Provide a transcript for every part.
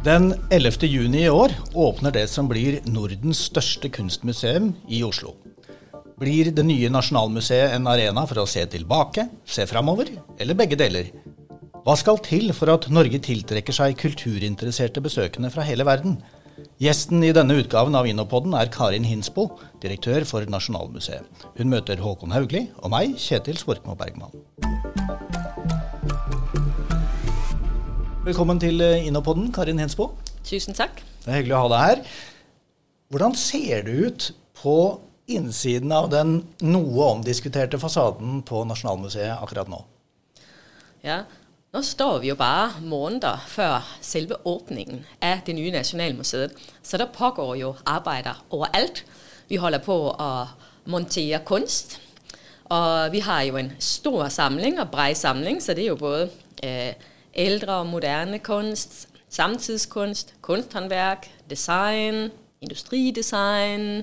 Den 11. juni i år åpner det som blir Nordens største kunstmuseum i Oslo. Blir det nye Nasjonalmuseet en arena for å se tilbake, se framover, eller begge deler? Hva skal til for at Norge tiltrekker seg kulturinteresserte besøkende fra hele verden? Gjesten i denne utgaven av Innopodden er Karin Hinsbo, direktør for Nasjonalmuseet. Hun møter Håkon Haugli og meg, Kjetil Svorkmo Bergman. Velkommen til eh, Innopodden, Karin Hensbo. Tusen takk. Det er hyggelig å ha deg her. Hvordan ser det ut på innsiden av den noe omdiskuterte fasaden på Nasjonalmuseet akkurat nå? Ja, nå står vi jo bare måneder før selve åpningen av det nye Nasjonalmuseet. Så det pågår jo arbeider overalt. Vi holder på å montere kunst. Og vi har jo en stor samling og brei samling, så det er jo både eh, eldre og moderne kunst, samtidskunst, kunsthåndverk, design, industridesign,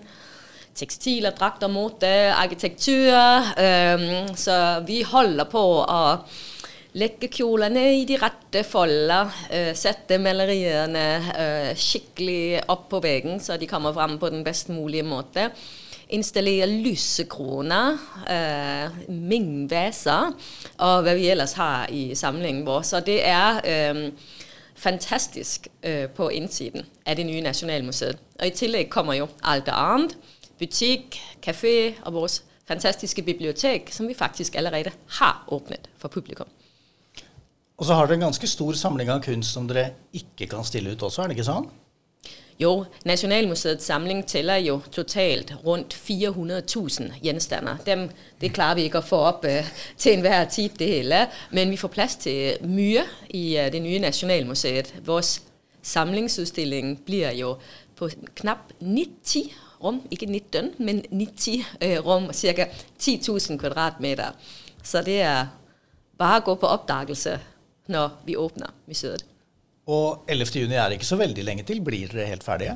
tekstiler, drakter, mote, arkitektur. Um, så vi holder på å legge kjolene i de rette folder, uh, sette maleriene uh, skikkelig opp på veggen, så de kommer fram på den best mulige måte installere lysekroner, øh, mingvaser og hva vi ellers har i samlingen vår. Så det er eh, fantastisk eh, på innsiden av det nye Nasjonalmuseet. Og I tillegg kommer jo alt annet. Butikk, kafé og vårt fantastiske bibliotek, som vi faktisk allerede har åpnet for publikum. Og så har dere en ganske stor samling av kunst som dere ikke kan stille ut også, er det ikke sånn? Jo, Nasjonalmuseets samling teller jo totalt rundt 400 000 gjenstander. Dem, det klarer vi ikke å få opp uh, til enhver tid, det hele. Men vi får plass til mye i uh, det nye Nasjonalmuseet. Vår samlingsutstilling blir jo på knapp 90 rom, ikke 19, men 90 uh, rom, ca. 10 000 kvadratmeter. Så det er bare å gå på oppdagelse når vi åpner museet. Og 11. juni er ikke så veldig lenge til. Blir dere helt ferdige?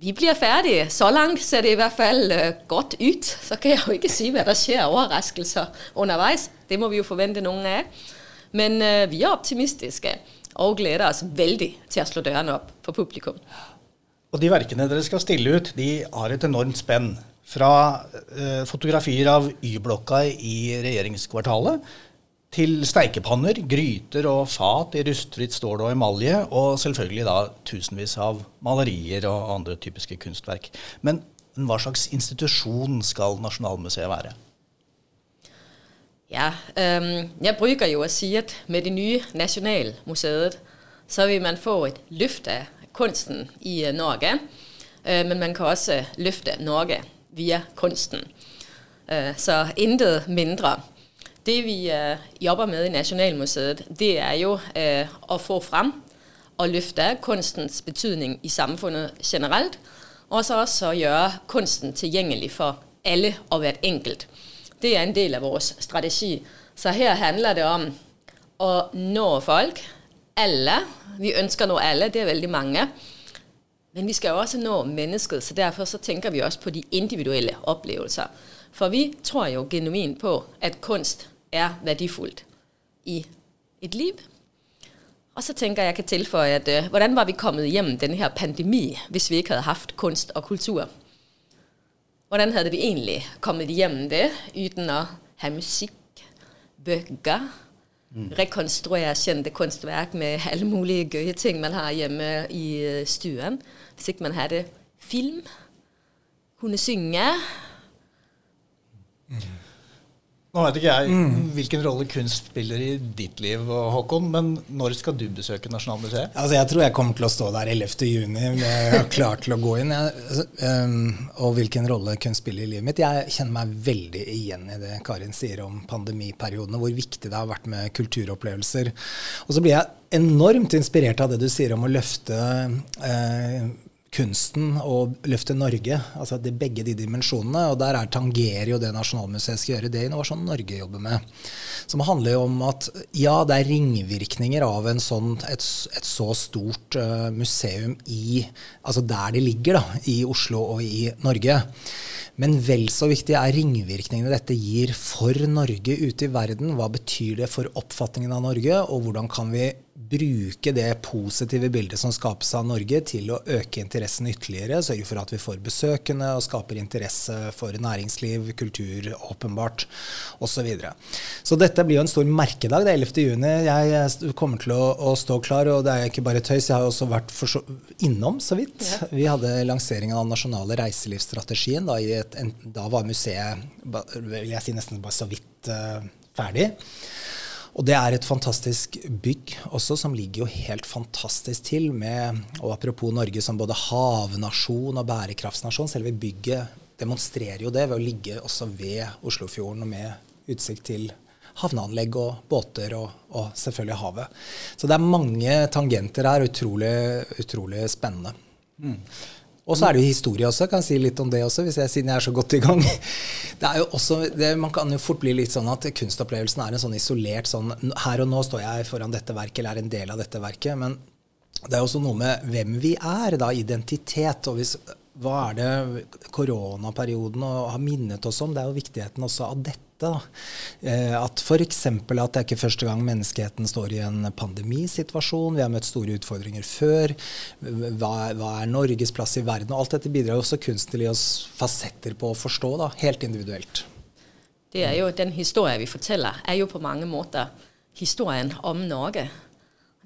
Vi blir ferdige. Så langt ser det i hvert fall uh, godt ut. Så kan jeg jo ikke si hva det skjer overraskelser underveis. Det må vi jo forvente noen av. Men uh, vi er optimistiske og gleder oss veldig til å slå dørene opp for publikum. Og de verkene dere skal stille ut, de har et enormt spenn. Fra uh, fotografier av Y-blokka i regjeringskvartalet til steikepanner, gryter og fat i rustfritt stål og emalje, og selvfølgelig da tusenvis av malerier og andre typiske kunstverk. Men hva slags institusjon skal Nasjonalmuseet være? Ja, um, jeg bruker jo å si at med det nye Nasjonalmuseet så vil man få et løft av kunsten i uh, Norge. Uh, men man kan også løfte Norge via kunsten. Uh, så intet mindre. Det vi øh, jobber med i Nasjonalmuseet, det er jo øh, å få frem og løfte kunstens betydning i samfunnet generelt, og så også gjøre kunsten tilgjengelig for alle og hvert enkelt. Det er en del av vår strategi. Så her handler det om å nå folk. Alle. Vi ønsker å nå alle, det er veldig mange. Men vi skal jo også nå mennesket, så derfor så tenker vi også på de individuelle opplevelser. For vi tror jo genuint på at kunst er verdifullt i et liv. Og så tenker jeg kan tilføye at uh, hvordan var vi kommet hjem denne her pandemi hvis vi ikke hadde hatt kunst og kultur? Hvordan hadde vi egentlig kommet hjem det uten å ha musikk, bøker, mm. rekonstruere kjente kunstverk med alle mulige gøye ting man har hjemme i øh, stuen? Hvis ikke man hadde film, kunne synge. Mm. Nå vet ikke jeg mm. hvilken rolle kunst spiller i ditt liv, Håkon, men når skal du besøke Nasjonalmuseet? Altså, jeg tror jeg kommer til å stå der 11.6. klar til å gå inn. Jeg, um, og hvilken rolle kunst spiller i livet mitt. Jeg kjenner meg veldig igjen i det Karin sier om pandemiperiodene, hvor viktig det har vært med kulturopplevelser. Og så blir jeg enormt inspirert av det du sier om å løfte uh, kunsten og løfte Norge. altså det, er Begge de dimensjonene. Og der er tangerer jo det Nasjonalmuseet skal gjøre, det Innovasjon Norge jobber med. Som handler jo om at ja, det er ringvirkninger av sånn, et, et, så stort uh, museum i Altså der det ligger, da, i Oslo og i Norge. Men vel så viktig er ringvirkningene dette gir for Norge ute i verden. Hva betyr det for oppfatningen av Norge, og hvordan kan vi bruke det positive bildet som skapes av Norge, til å øke interessen ytterligere. Sørge for at vi får besøkende og skaper interesse for næringsliv, kultur, åpenbart osv. Så, videre. så dette blir jo en stor merkedag. Det er 11. juni. Jeg kommer til å, å, stå klar, og det er ikke bare tøys. Jeg har også vært så, innom så vidt. Ja. Vi hadde lanseringen av den nasjonale reiselivsstrategien. Da, et, en, da var museet vil jeg si nesten bare så vidt uh, ferdig. Og det er et fantastisk bygg også, som ligger jo helt fantastisk til med Og apropos Norge som både havnasjon og bærekraftsnasjon, selve bygget demonstrerer jo det ved å ligge også ved Oslofjorden og med utsikt til havneanlegg og båter og, og selvfølgelig havet. Så det er mange tangenter her, utrolig, utrolig spennende. Mm. Og så er det jo historie også. Jeg kan si litt om det også, jeg, siden jeg er så godt i gang. Det er jo også, det, Man kan jo fort bli litt sånn at kunstopplevelsen er en sånn isolert sånn Her og nå står jeg foran dette verket, eller er en del av dette verket. Men det er også noe med hvem vi er, da, identitet. og hvis, hva er det koronaperioden har minnet oss om? Det er jo viktigheten også av dette dette. Da. at f.eks. at det er ikke første gang menneskeheten står i en pandemisituasjon. Vi har møtt store utfordringer før. Hva hva er Norges plass i verden? Og alt dette bidrar også kunsten til å gi oss fasetter på å forstå, da, helt individuelt. Det er jo Den historien vi forteller, er jo på mange måter historien om Norge.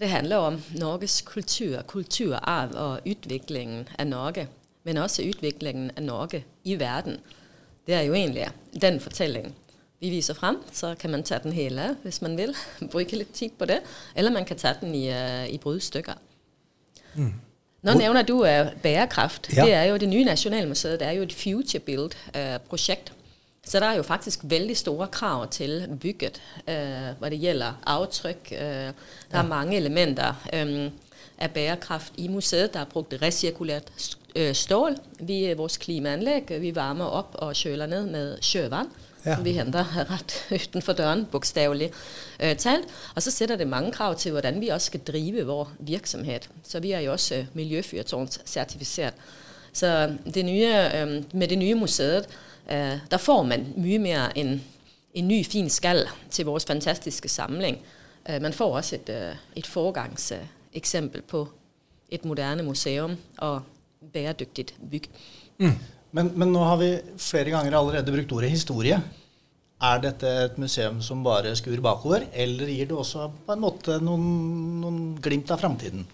Det handler om Norges kultur, kulturarv og utviklingen av Norge. Men også utviklingen av Norge i verden. Det er jo egentlig den fortellingen vi viser frem. Så kan man ta den hele hvis man vil. Bruke litt tid på det. Eller man kan ta den i, uh, i bruddstykker. Mm. Nå nevner du uh, bærekraft. Ja. Det er jo det nye Nasjonalmuseet. Det er jo et future build-prosjekt. Uh, så det er jo faktisk veldig store krav til bygget hva det gjelder avtrykk. det er mange elementer um, av bærekraft i museet. Det er brukt resirkulert stål. Vi, vores klimaanlegg vi varmer opp og kjøler ned med sjøvann ja. som vi henter rett utenfor døren, bokstavelig øh, talt. Og så setter det mange krav til hvordan vi også skal drive vår virksomhet. Så vi er jo også øh, miljøfyrtårnssertifisert. Så det nye, øh, med det nye museet øh, der får man mye mer en, en ny, fin skall til vores fantastiske samling. Øh, man får også et, øh, et foregangseksempel på et moderne museum og bæredyktigt bygg. Mm. Men, men, nå har vi flere ganger allerede brukt ordet historie. Er dette et museum som bare skur bakover, eller gir det også på en måte noen, noen glimt av framtiden?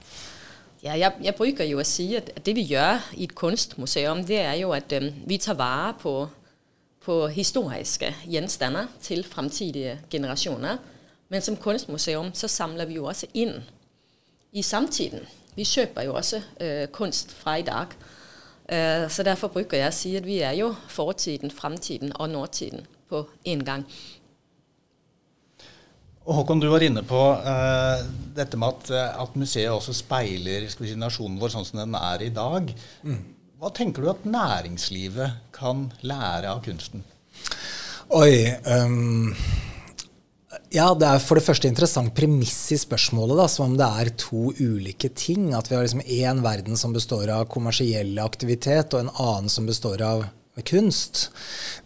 Ja, jeg, jeg, bruker jo å si at det vi gjør i et kunstmuseum, det er jo at um, vi tar vare på, på historiske gjenstander til framtidige generasjoner. Men som kunstmuseum så samler vi jo også inn i samtiden. Vi kjøper jo også uh, kunst fra i dag. Uh, så derfor bruker jeg å si at vi er jo fortiden, framtiden og nåtiden på én gang. Og Håkon, du var inne på uh, dette med at, at, museet også speiler si, nasjonen vår sånn som den er i dag. Mm. Hva tenker du at næringslivet kan lære av kunsten? Oi um ja, det er for det første interessant premiss i spørsmålet, da, som om det er to ulike ting. At vi har liksom én verden som består av kommersiell aktivitet, og en annen som består av kunst.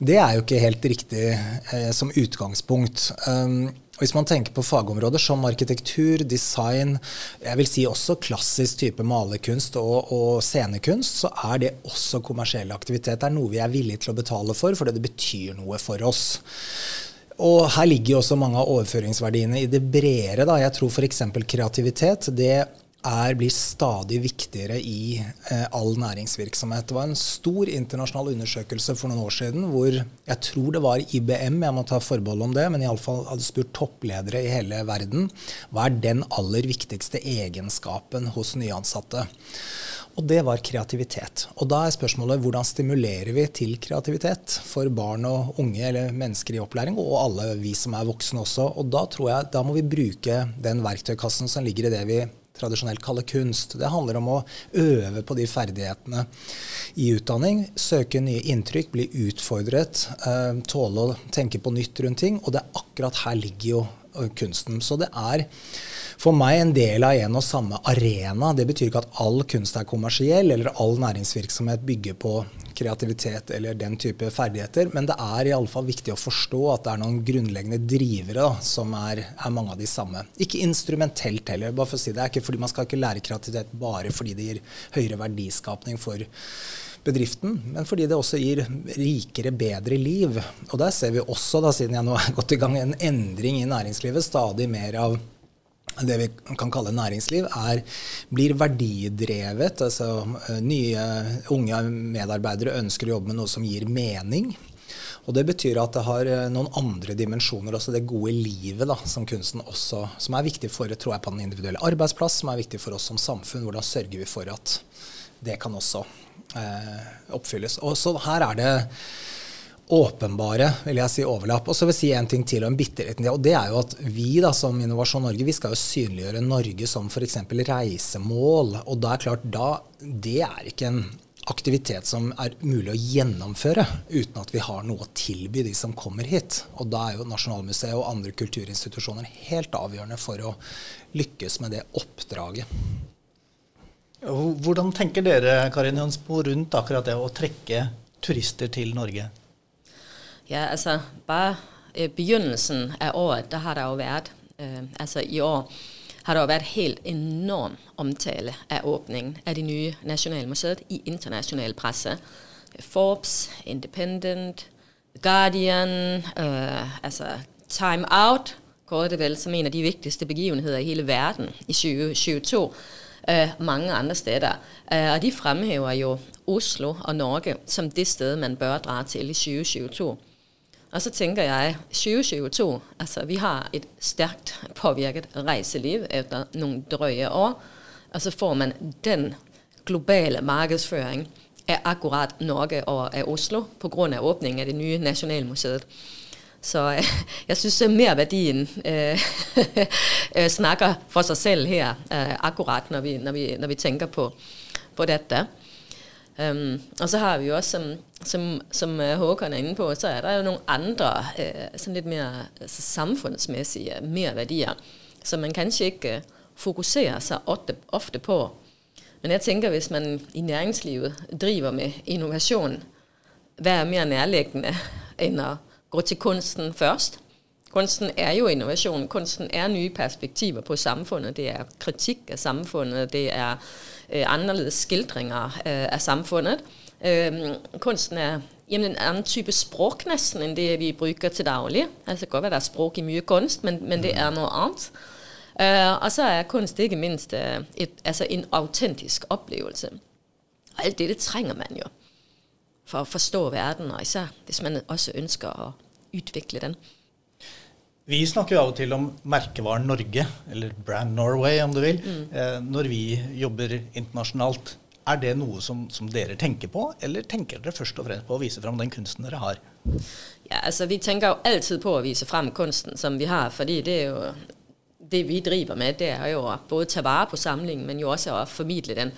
Det er jo ikke helt riktig eh, som utgangspunkt. Um, hvis man tenker på fagområder som arkitektur, design, jeg vil si også klassisk type malerkunst og, og, scenekunst, så er det også kommersiell aktivitet. Det er noe vi er villige til å betale for, fordi det betyr noe for oss. Og her ligger jo også mange av overføringsverdiene i det bredere. Da. Jeg tror f.eks. kreativitet det er, blir stadig viktigere i eh, all næringsvirksomhet. Det var en stor internasjonal undersøkelse for noen år siden hvor jeg tror det var IBM, jeg må ta forbehold om det, men iallfall hadde spurt toppledere i hele verden hva er den aller viktigste egenskapen hos nyansatte. Og det var kreativitet. Og da er spørsmålet hvordan stimulerer vi til kreativitet for barn og unge eller mennesker i opplæring, og alle vi som er voksne også. Og da tror jeg da må vi bruke den verktøykassen som ligger i det vi tradisjonelt kaller kunst. Det handler om å øve på de ferdighetene i utdanning. Søke nye inntrykk, bli utfordret, eh, tåle å tenke på nytt rundt ting. Og det er akkurat her ligger jo eh, kunsten. Så det er for meg en del av en og samme arena. Det betyr ikke at all kunst er kommersiell, eller all næringsvirksomhet bygger på kreativitet eller den type ferdigheter. Men det er iallfall viktig å forstå at det er noen grunnleggende drivere da, som er, er, mange av de samme. Ikke instrumentelt heller. bare for å si det. det er ikke fordi Man skal ikke lære kreativitet bare fordi det gir høyere verdiskapning for bedriften, men fordi det også gir rikere, bedre liv. Og der ser vi også, da, siden jeg nå har gått i gang, en endring i næringslivet. Stadig mer av det vi kan kalle næringsliv, er, blir verdidrevet. altså eh, Nye, unge medarbeidere ønsker å jobbe med noe som gir mening. Og Det betyr at det har eh, noen andre dimensjoner, også det gode livet da, som kunsten også, som er viktig for tror jeg, på den individuelle arbeidsplass, som er viktig for oss som samfunn. Hvordan sørger vi for at det kan også eh, oppfylles. Og så Her er det åpenbare vil jeg si, overlapp. Og så vil jeg si en ting til og en bitte liten og det er jo at vi da, som Innovasjon Norge vi skal jo synliggjøre Norge som f.eks. reisemål. Og da er klart, da, det er ikke en aktivitet som er mulig å gjennomføre uten at vi har noe å tilby de som kommer hit. Og da er jo Nasjonalmuseet og andre kulturinstitusjoner helt avgjørende for å lykkes med det oppdraget. Hvordan tenker dere Karin Jansbo, rundt akkurat det å trekke turister til Norge? Ja, altså bare øh, begynnelsen av året, der har det jo vært. øh, altså i år, har det jo vært helt enorm omtale av åbningen av det nye Nasjonalmuseet i internasjonal presse. Forbes, Independent, Guardian, øh, altså Time Out, går det vel som en av de viktigste begivenheter i hele verden i 2022. Uh, mange andre steder. Uh, og de fremhever jo Oslo og Norge som det sted, man bør dra til i 2022. Og så tænker jeg, 2022, altså vi har et stærkt påvirket reiseliv etter noen drøye år, og så får man den globale markedsføring av akkurat Norge og av Oslo på åpningen av det nye Nationalmuseet. Så øh, jeg synes, merverdien værdien øh, øh, snakker for seg selv her, eh, akkurat når vi, når, vi, når vi tænker på, på dette. Um, og så har vi jo også, som, som, som øh, Håkon er inne på, så er der jo noen andre uh, sånn litt mer altså samfunnsmessige merverdier som man kanskje ikke uh, fokuserer seg ofte, ofte på. Men jeg tenker hvis man i næringslivet driver med innovation, hva er mer nærliggende enn å gå til kunsten først? Kunsten er jo innovation. Kunsten er nye perspektiver på samfunnet. Det er kritikk av samfunnet. Det er øh, annerledes skildringer øh, av samfunnet. Øh, kunsten er jamen, en annen type språk nesten enn det vi bruker til daglig. Altså det kan godt være, det er språk i mye kunst, men, men det er noe annet. Uh, og så er kunst ikke mindst uh, et, altså en autentisk opplevelse. Og alt dette trenger man jo for å forstå verden, og især hvis man også ønsker å utvikle den. Vi snakker jo av og til om merkevaren Norge, eller Brand Norway om du vil, mm. eh, når vi jobber internasjonalt. Er det noe som, som, dere tenker på, eller tenker dere først og fremst på å vise frem den kunsten dere har? Ja, altså Vi tenker jo alltid på å vise frem kunsten som vi har, fordi det er jo det vi driver med, det er jo å både ta vare på samlingen, men jo også å formidle den.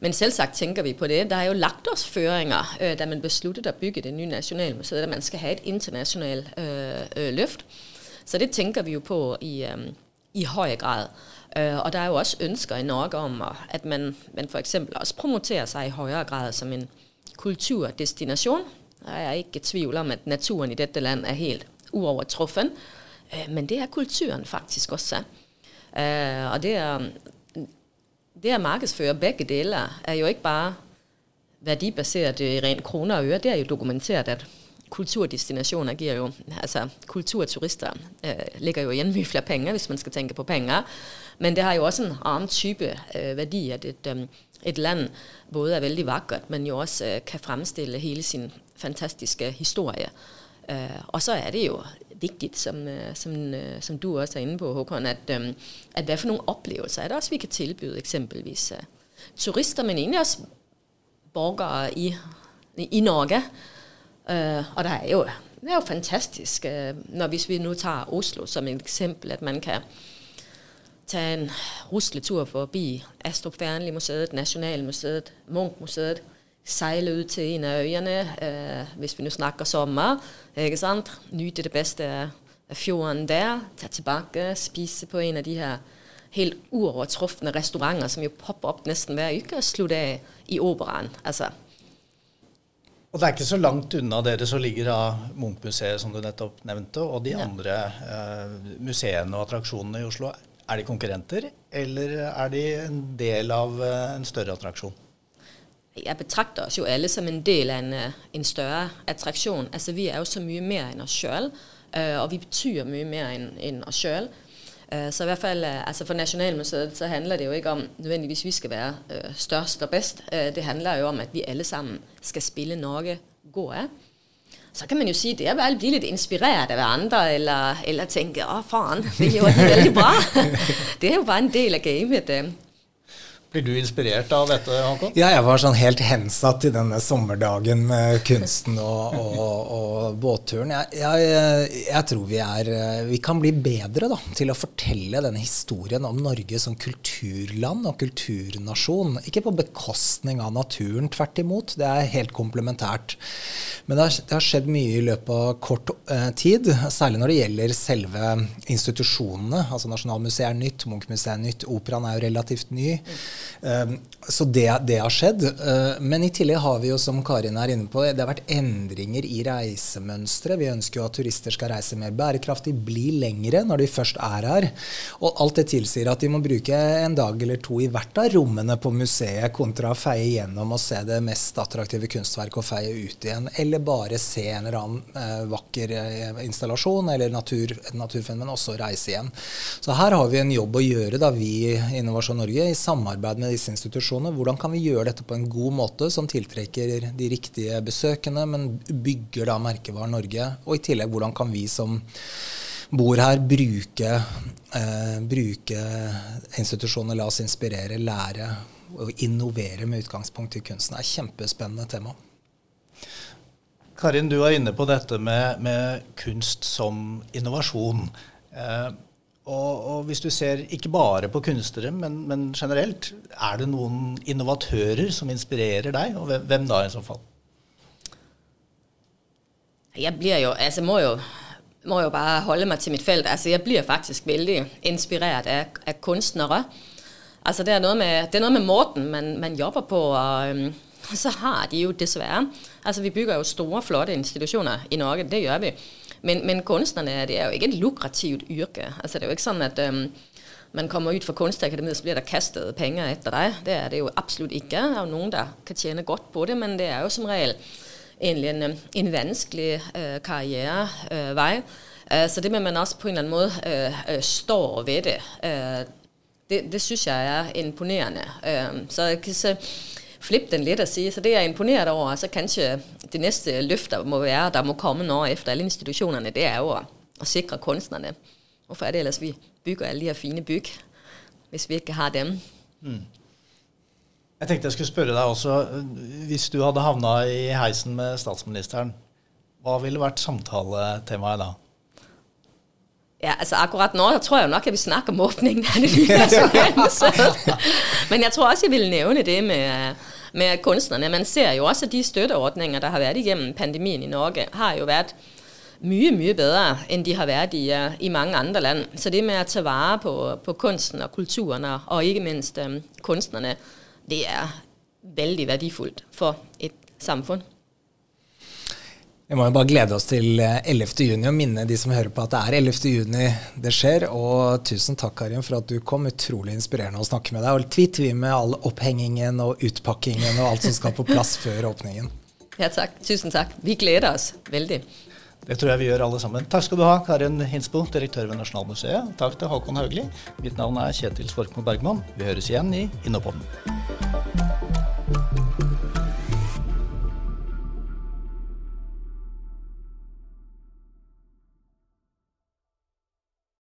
Men selvsagt tenker vi på det. Der er jo lagt oss føringer, øh, da man besluttet å bygge det nye nasjonalmuseet, at man skal ha et internasjonalt øh, øh, løft. Så det tænker vi jo på i, øhm, i høj grad. Øh, og der er jo også ønsker i Norge om, at man, man for eksempel også promoterer sig i højere grad som en kulturdestination. Der er ikke i tvivl om, at naturen i dette land er helt uovertruffen. Øh, men det er kulturen faktisk også. Øh, og det er, det at markedsføre begge dele er jo ikke bare værdibaseret i rent kroner og øre. Det er jo dokumenteret, at kulturdestinationer giver jo, altså kulturturister eh, ligger jo igjen mye flere penger, hvis man skal tenke på penger. Men det har jo også en annen type eh, værdi, at et, øh, et land både er veldig vakkert, men jo også eh, kan fremstille hele sin fantastiske historie. Øh, og så er det jo viktig, som, øh, som, øh, som du også er inne på, Håkon, at, øh, at hva for noen oplevelser er det også, vi kan tilby eksempelvis øh, turister, men egentlig også borgere i, i Norge, og der er jo, det er jo fantastisk, uh, når hvis vi nå tar Oslo som et eksempel, at man kan tage en rusletur forbi Astrup Fearnley Museet, Nationalmuseet, Munkmuseet, sejle ut til en av øyene, uh, hvis vi nå snakker sommer, ikke sant? Nyte det beste af fjorden der, Ta tilbake, spise på en av de her helt uovertruffende restauranter, som jo popper opp næsten hver uke og slutte av i operaen. Altså, Og det er ikke så langt unna dere som ligger av Munch-museet, som du nettopp nevnte, og de andre eh, museene og attraksjonene i Oslo. Er de konkurrenter, eller er de en del av eh, en større attraksjon? Jeg betrakter oss jo alle som en del av en, eh, en større attraksjon. Altså, vi er jo så mye mer enn oss sjøl, eh, og vi betyr mye mer enn en oss sjøl. Eh, så i hvert fall altså For Nasjonalmuseet så handler det jo ikke om nødvendigvis vi skal være størst og best. Det handler jo om at vi alle sammen skal spille Norge gode. Så kan man jo si det er vel å bli litt inspirert av hverandre, eller, eller tenke 'Å, faen, det gjorde de veldig bra'. det er jo bare en del av gamet. Blir du inspirert av dette, Håkon? Ja, jeg var sånn helt hensatt i denne sommerdagen med kunsten og, og, og båtturen. Jeg, jeg, jeg, tror vi er Vi kan bli bedre da, til å fortelle denne historien om Norge som kulturland og kulturnasjon. Ikke på bekostning av naturen, tvert imot. Det er helt komplementært. Men det har, det har skjedd mye i løpet av kort eh, tid, særlig når det gjelder selve institusjonene. Altså Nasjonalmuseet er nytt, Munch-museet er nytt, Operaen er jo relativt ny. Ehm, så det, det, har skjedd. Ehm, men i tillegg har vi jo, som Karin er inne på, det har vært endringer i reisemønstre. Vi ønsker jo at turister skal reise mer bærekraftig, bli lengre når de først er her. Og alt det tilsier at de må bruke en dag eller to i hvert av rommene på museet, kontra å feie gjennom og se det mest attraktive kunstverket og feie ut igjen. Eller bare se en eller annen eh, vakker eh, installasjon eller natur, et naturfenomen, og så reise igjen. Så her har vi en jobb å gjøre, da vi i Innovasjon Norge, i samarbeid med disse institusjonene. Hvordan kan vi gjøre dette på en god måte som tiltrekker de riktige besøkende, men bygger da merkevaren Norge? Og i tillegg, hvordan kan vi som bor her, bruke, eh, bruke institusjonene, la oss inspirere, lære og innovere med utgangspunkt i kunsten? Det er et kjempespennende tema. Karin, du er inne på dette med, med kunst som innovasjon. Eh, og, og, hvis du ser ikke bare på kunstnere, men, men, generelt, er det noen innovatører som inspirerer deg, og hvem, da i så fall? Jeg blir jo, altså må jo, må jo bare holde meg til mitt felt. Altså jeg blir faktisk veldig inspirert av, av kunstnere. Altså det er noe med, det er noe med måten man, man jobber på. og um, så har de jo dessverre Altså vi bygger jo store, flotte institusjoner i Norge. Det gjør vi. Men, men kunstnerne det er jo ikke et lukrativt yrke. Altså, det er jo ikke sånn at um, man kommer ut fra Kunstakademiet, så blir det kastet penger etter deg. Det er det jo absolutt ikke. Det er jo noen der kan tjene godt på det, men det er jo som regel egentlig en, en vanskelig uh, karrierevei. Uh, så det med man også på en eller annen måte uh, står ved det, det, det syns jeg er imponerende. så jeg kan se flippe den litt og si. Så det er jeg imponert over. Så kanskje det neste løftet må være, der må komme nå etter alle institusjonene, det er jo å, sikre kunstnerne. Hvorfor er det ellers vi bygger alle de her fine bygg, hvis vi ikke har dem? Mm. Jeg tenkte jeg skulle spørre deg også, hvis du hadde havna i heisen med statsministeren, hva ville vært samtaletemaet da? Ja, altså Akkurat nå tror jeg nok jeg vil snakke om åpningen av det nye Men jeg tror også jeg vil nevne det med, med kunstnerne. Man ser jo også at de støtteordninger der har vært igjennom pandemien i Norge, har jo vært mye mye bedre enn de har vært i, i, mange andre land. Så det med å ta vare på, på kunsten og kulturen, og ikke minst um, kunstnerne, det er veldig verdifullt for et samfunn. Vi må jo bare glede oss til 11. Eh, juni og minne de som hører på at det er 11. juni det skjer. Og tusen takk, Karin, for at du kom. Utrolig inspirerende å snakke med deg. Og tvitt vi med all opphengingen og utpakkingen og alt som skal på plass før åpningen. Ja, takk. Tusen takk. Vi gleder oss veldig. Det tror jeg vi gjør alle sammen. Takk skal du ha, Karin Hinsbo, direktør ved Nasjonalmuseet. Takk til Håkon Haugli. Mitt navn er Kjetil Svorkmo Bergman. Vi høres igjen i Innopodden.